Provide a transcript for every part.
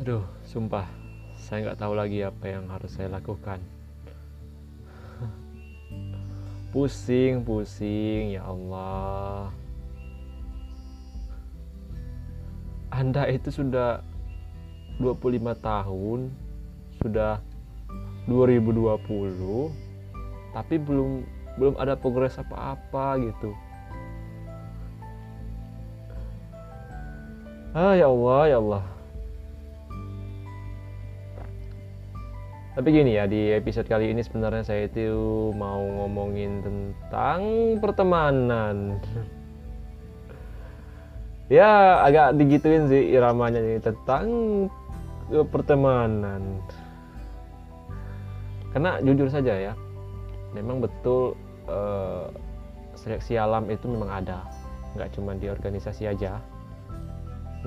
Aduh, sumpah, saya nggak tahu lagi apa yang harus saya lakukan. Pusing, pusing, ya Allah. Anda itu sudah 25 tahun, sudah 2020, tapi belum belum ada progres apa-apa gitu. Ah ya Allah, ya Allah. Tapi gini ya, di episode kali ini sebenarnya saya itu mau ngomongin tentang pertemanan. ya, agak digituin sih iramanya ini tentang eh, pertemanan. Karena jujur saja ya, memang betul eh, seleksi alam itu memang ada, nggak cuma di organisasi aja.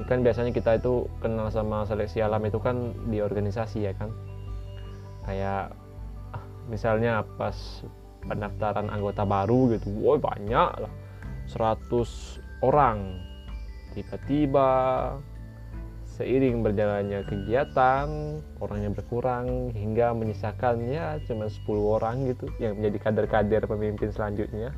Kan biasanya kita itu kenal sama seleksi alam itu kan di organisasi ya kan? Kayak misalnya pas pendaftaran anggota baru gitu woi banyak lah. 100 orang. Tiba-tiba seiring berjalannya kegiatan orangnya berkurang hingga menyisakan ya cuma 10 orang gitu yang menjadi kader-kader pemimpin selanjutnya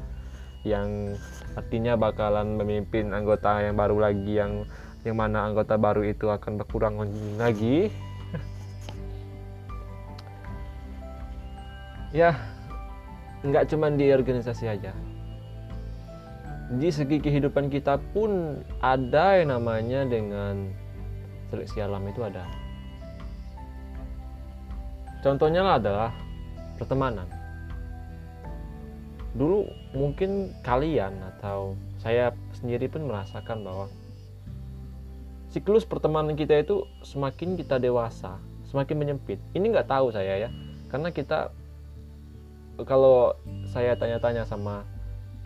yang artinya bakalan memimpin anggota yang baru lagi yang yang mana anggota baru itu akan berkurang lagi. Ya nggak cuma di organisasi aja. Di segi kehidupan kita pun ada yang namanya dengan seleksi alam itu ada. Contohnya lah adalah pertemanan. Dulu mungkin kalian atau saya sendiri pun merasakan bahwa siklus pertemanan kita itu semakin kita dewasa semakin menyempit. Ini nggak tahu saya ya karena kita kalau saya tanya-tanya sama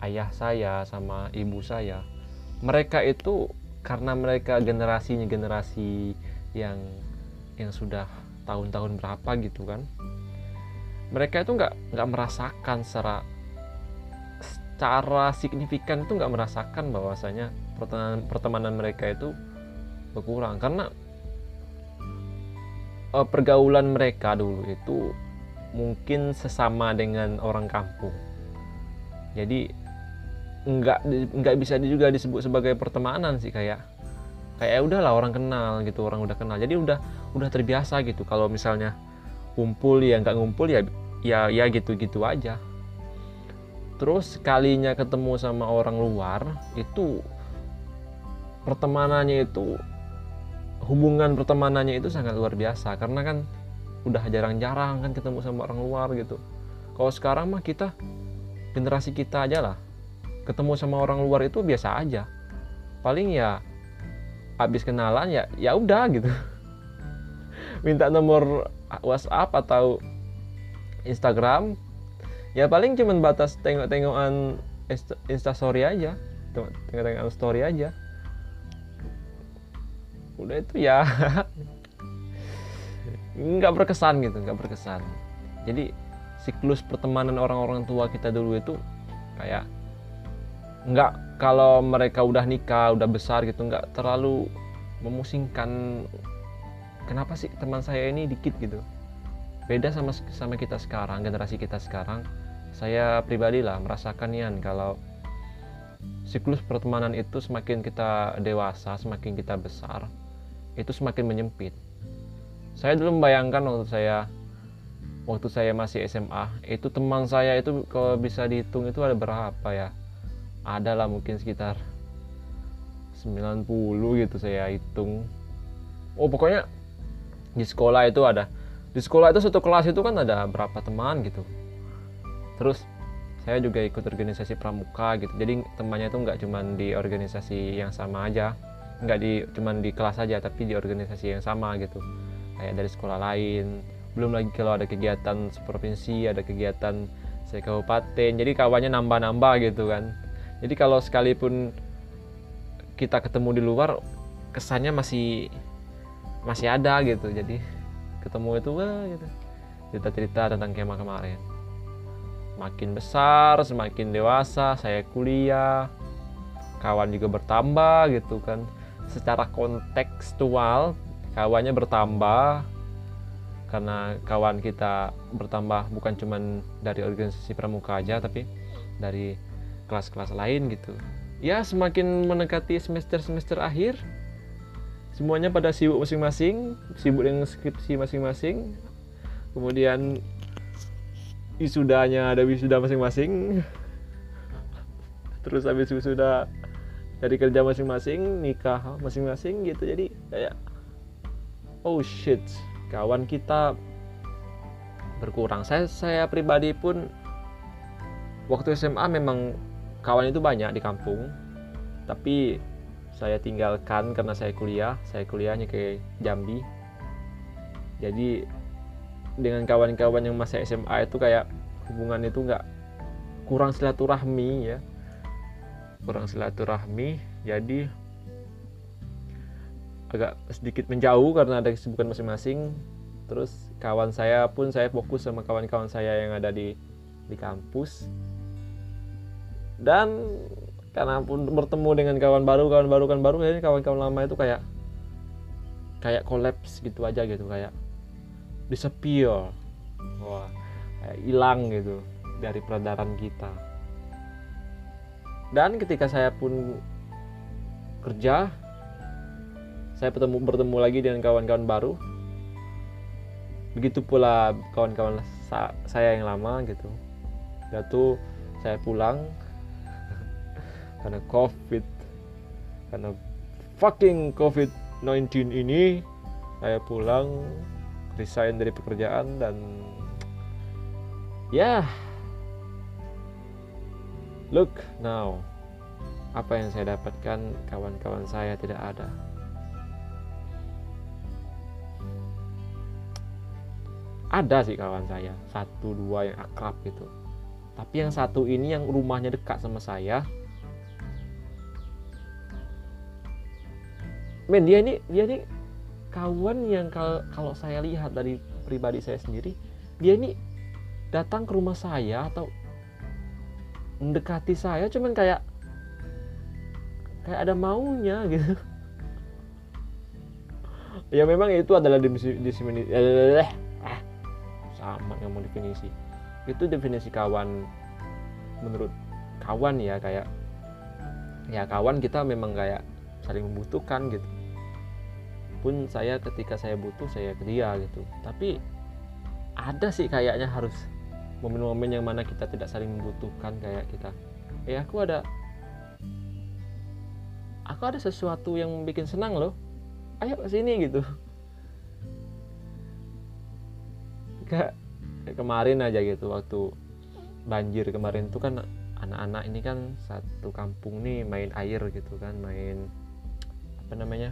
ayah saya sama ibu saya mereka itu karena mereka generasinya generasi yang yang sudah tahun-tahun berapa gitu kan mereka itu nggak nggak merasakan secara secara signifikan itu nggak merasakan bahwasanya pertemanan pertemanan mereka itu berkurang. Karena uh, pergaulan mereka dulu itu mungkin sesama dengan orang kampung. Jadi nggak nggak bisa juga disebut sebagai pertemanan sih kayak kayak ya udahlah orang kenal gitu orang udah kenal. Jadi udah udah terbiasa gitu. Kalau misalnya kumpul ya nggak ngumpul ya ya ya gitu gitu aja. Terus kalinya ketemu sama orang luar itu pertemanannya itu hubungan pertemanannya itu sangat luar biasa. Karena kan udah jarang-jarang kan ketemu sama orang luar gitu. Kalau sekarang mah kita generasi kita aja lah. Ketemu sama orang luar itu biasa aja. Paling ya habis kenalan ya ya udah gitu. Minta nomor WhatsApp atau Instagram. Ya paling cuman batas tengok-tengokan instastory aja. Tengok-tengokan story aja udah itu ya. Nggak berkesan gitu nggak berkesan. Jadi siklus pertemanan orang-orang tua kita dulu itu kayak nggak kalau mereka udah nikah udah besar gitu nggak terlalu memusingkan kenapa sih teman saya ini dikit? gitu. Beda sama sama kita sekarang generasi kita sekarang. Saya pribadi lah merasakan Yan kalau siklus pertemanan itu semakin kita dewasa semakin kita besar itu semakin menyempit. Saya dulu membayangkan waktu saya waktu saya masih SMA itu teman saya itu kalau bisa dihitung itu ada berapa ya? Ada lah mungkin sekitar 90 gitu saya hitung. Oh pokoknya di sekolah itu ada. Di sekolah itu satu kelas itu kan ada berapa teman gitu. Terus saya juga ikut organisasi pramuka gitu. Jadi temannya itu nggak cuma di organisasi yang sama aja nggak di cuman di kelas aja tapi di organisasi yang sama gitu. Kayak dari sekolah lain. Belum lagi kalau ada kegiatan seprovinsi ada kegiatan saya kabupaten jadi kawannya nambah-nambah gitu kan. Jadi kalau sekalipun kita ketemu di luar kesannya masih masih ada gitu. Jadi ketemu itu wah gitu. Cerita-cerita tentang kemah kemarin. Makin besar semakin dewasa saya kuliah. Kawan juga bertambah gitu kan secara kontekstual kawannya bertambah karena kawan kita bertambah bukan cuma dari organisasi pramuka aja tapi dari kelas-kelas lain gitu. Ya semakin mendekati semester-semester akhir semuanya pada sibuk masing-masing sibuk dengan skripsi masing-masing. Kemudian wisudanya ada wisuda masing-masing. Terus habis wisuda dari kerja masing-masing nikah masing-masing gitu jadi kayak oh shit kawan kita berkurang. Saya saya pribadi pun waktu SMA memang kawan itu banyak di kampung. Tapi saya tinggalkan karena saya kuliah. Saya kuliahnya ke Jambi. Jadi dengan kawan-kawan yang masih SMA itu kayak hubungan itu nggak kurang silaturahmi ya kurang silaturahmi jadi agak sedikit menjauh karena ada kesibukan masing-masing. Terus kawan saya pun saya fokus sama kawan-kawan saya yang ada di di kampus. Dan karena pun bertemu dengan kawan baru kawan baru kan baru jadi kawan-kawan lama itu kayak kayak kolaps gitu aja gitu kayak disappear. Wah hilang gitu dari peredaran kita dan ketika saya pun kerja saya bertemu bertemu lagi dengan kawan-kawan baru. Begitu pula kawan-kawan sa saya yang lama gitu. Tuh saya pulang karena covid. Karena fucking covid 19 ini saya pulang resign dari pekerjaan dan ya yeah, look now apa yang saya dapatkan kawan-kawan saya tidak ada. Ada sih kawan saya satu dua yang akrab gitu. Tapi yang satu ini yang rumahnya dekat sama saya men dia ini dia ini kawan yang kalau kalau saya lihat dari pribadi saya sendiri dia ini datang ke rumah saya atau mendekati saya cuman kayak kayak ada maunya gitu. Ya memang itu adalah definisi eh, sama yang mau definisi. Itu definisi kawan menurut kawan ya kayak ya kawan kita memang kayak saling membutuhkan gitu. Pun saya ketika saya butuh saya ke dia gitu. Tapi ada sih kayaknya harus momen-momen yang mana kita tidak saling membutuhkan kayak kita. Eh aku ada aku ada sesuatu yang bikin senang loh. Ayo sini gitu. Kayak kemarin aja gitu waktu banjir kemarin tuh kan anak-anak ini kan satu kampung nih main air gitu kan main apa namanya?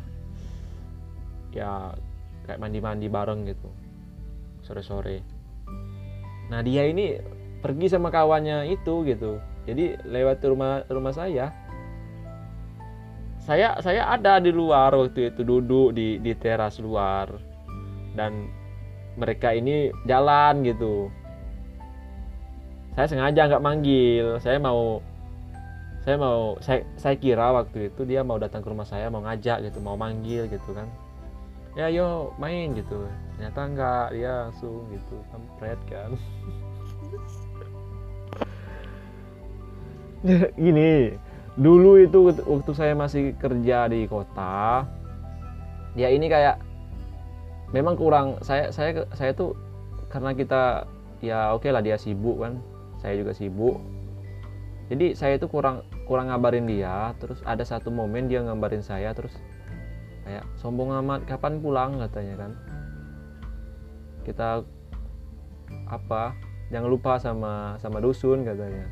Ya kayak mandi-mandi bareng gitu sore-sore nah dia ini pergi sama kawannya itu gitu. Jadi lewat rumah rumah saya. Saya saya ada di luar waktu itu duduk di di teras luar. Dan mereka ini jalan gitu. Saya sengaja nggak manggil. Saya mau saya mau saya, saya kira waktu itu dia mau datang ke rumah saya mau ngajak gitu mau manggil gitu kan ya yo main gitu. Ternyata enggak dia langsung gitu kampret kan. Gini dulu itu waktu saya masih kerja di kota dia ini kayak memang kurang saya saya saya tuh karena kita ya oke okay lah dia sibuk kan saya juga sibuk. Jadi saya itu kurang kurang ngabarin dia terus ada satu momen dia ngabarin saya terus kayak sombong amat kapan pulang? katanya kan. Kita apa jangan lupa sama sama dusun katanya.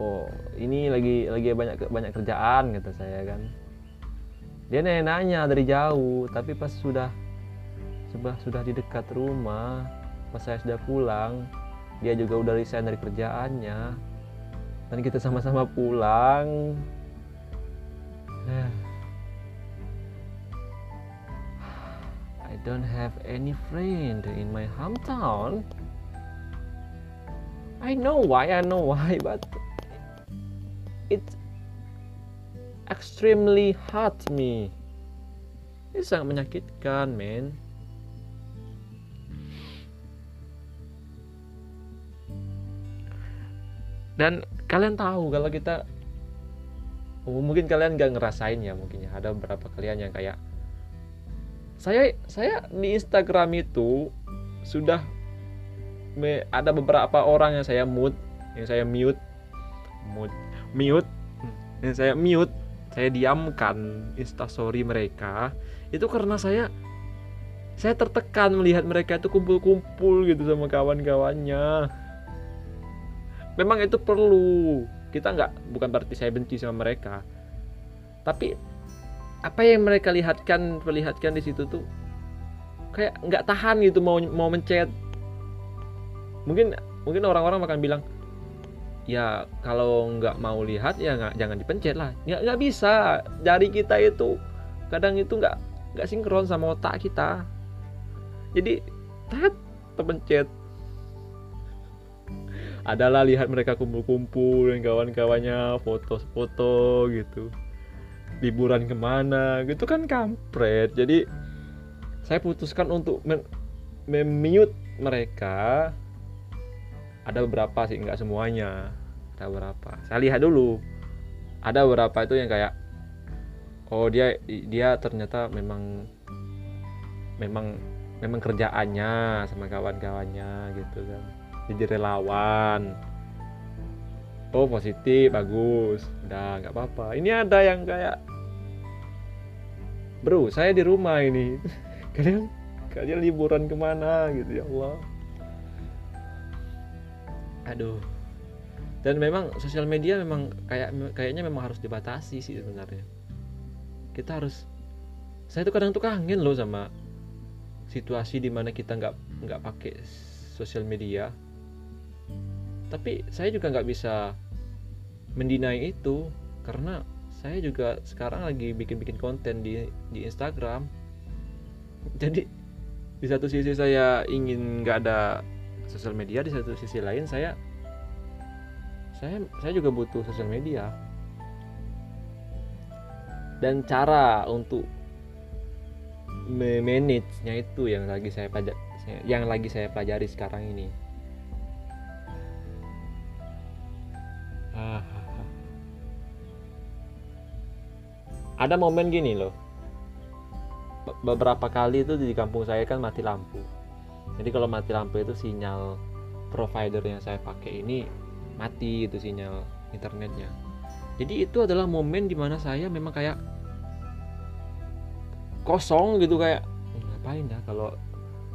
Oh ini lagi lagi banyak banyak kerjaan kata saya kan. Dia nanya dari jauh tapi pas sudah sudah sudah di dekat rumah pas saya sudah pulang dia juga udah resign dari kerjaannya. Dan kita sama-sama pulang don't have any friend in my hometown. I know why I know why but it extremely hurt me. Ini sangat menyakitkan men dan kalian tahu kalau kita oh, mungkin kalian nggak ngerasain ya mungkin ya. Ada beberapa kalian yang kayak saya saya di Instagram itu sudah me, ada beberapa orang yang saya mute yang saya mute mute mute yang saya mute saya diamkan instastory mereka. Itu karena saya saya tertekan melihat mereka itu kumpul-kumpul gitu sama kawan-kawannya. Memang itu perlu. Kita nggak bukan berarti saya benci sama mereka. Tapi apa yang mereka lihatkan perlihatkan di situ tuh kayak nggak tahan gitu mau mau mencet. Mungkin mungkin orang-orang akan bilang ya kalau nggak mau lihat ya nggak jangan dipencet lah. Nggak nggak bisa. Jari kita itu kadang itu nggak nggak sinkron sama otak kita. Jadi tet terpencet. Adalah lihat mereka kumpul-kumpul dengan kawan-kawannya foto-foto gitu liburan ke mana gitu kan kampret. Jadi saya putuskan untuk memute mereka. Ada beberapa sih nggak semuanya. Ada beberapa. Saya lihat dulu. Ada beberapa itu yang kayak oh dia dia ternyata memang memang memang kerjaannya sama kawan-kawannya gitu kan. Jadi relawan oh positif bagus. Udah nggak apa-apa. Ini ada yang kayak bro saya di rumah ini. Kalian kalian liburan ke mana gitu ya Allah. Aduh. Dan memang sosial media memang kayak kayaknya memang harus dibatasi sih sebenarnya. Kita harus saya tuh kadang tuh kangen loh sama situasi di mana kita nggak nggak pakai sosial media tapi saya juga nggak bisa mendinai itu karena saya juga sekarang lagi bikin-bikin konten di di Instagram. Jadi di satu sisi saya ingin nggak ada sosial media di satu sisi lain saya saya saya juga butuh sosial media. Dan cara untuk manage-nya itu yang lagi saya pelajari yang lagi saya pelajari sekarang ini ada momen gini loh. Beberapa kali itu di kampung saya kan mati lampu. Jadi kalau mati lampu itu sinyal provider yang saya pakai ini mati itu sinyal internetnya. Jadi itu adalah momen di mana saya memang kayak kosong gitu kayak eh, ngapain dah kalau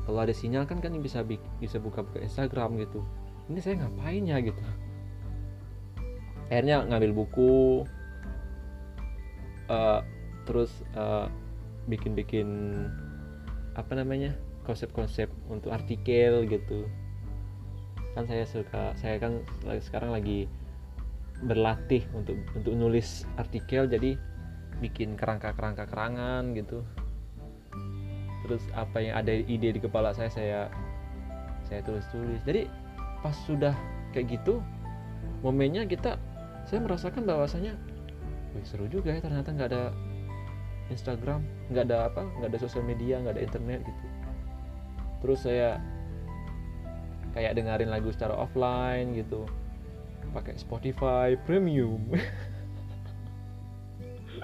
kalau ada sinyal kan kan bisa bisa buka-buka Instagram gitu. Ini saya ngapain ya gitu. Akhirnya ngambil buku uh, terus uh, bikin-bikin apa namanya konsep-konsep untuk artikel gitu. Kan saya suka saya kan sekarang lagi berlatih untuk untuk nulis artikel jadi bikin kerangka-kerangka kerangan gitu. Terus apa yang ada ide di kepala saya saya saya tulis-tulis. Jadi pas sudah kayak gitu momennya kita saya merasakan bahwasanya wih seru juga ya ternyata nggak ada Instagram nggak ada apa nggak ada sosial media nggak ada internet gitu. Terus saya kayak dengerin lagu secara offline gitu pakai Spotify Premium.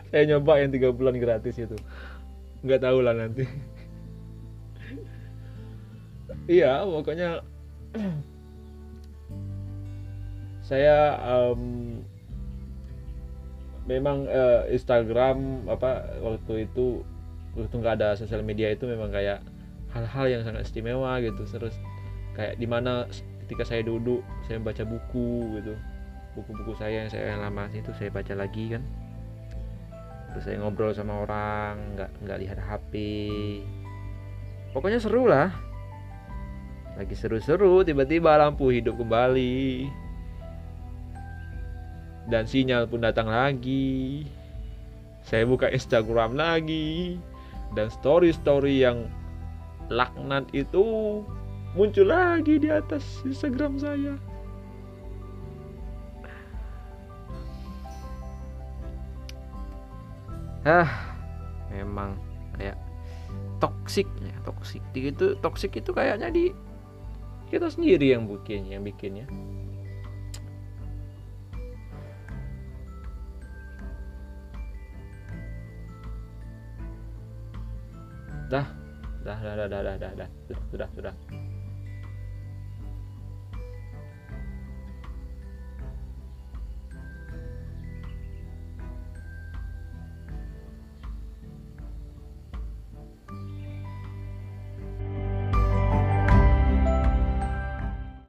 Saya nyoba yang tiga bulan gratis itu. Nggak tahu lah nanti. Iya pokoknya saya um, memang uh, Instagram apa waktu itu waktu nggak ada sosial media itu memang kayak hal-hal yang sangat istimewa gitu. Terus kayak di mana ketika saya duduk saya baca buku gitu. Buku-buku saya yang saya lama itu saya baca lagi kan. Terus saya ngobrol sama orang nggak nggak lihat HP pokoknya seru lah. Lagi seru-seru tiba-tiba lampu hidup kembali dan sinyal pun datang lagi. Saya buka Instagram lagi dan story-story yang laknat itu muncul lagi di atas Instagram saya. ah memang kayak toksik ya toksik itu toksik itu kayaknya di kita sendiri yang bikin yang bikinnya dah. Dah dah dah dah dah dah sudah sudah.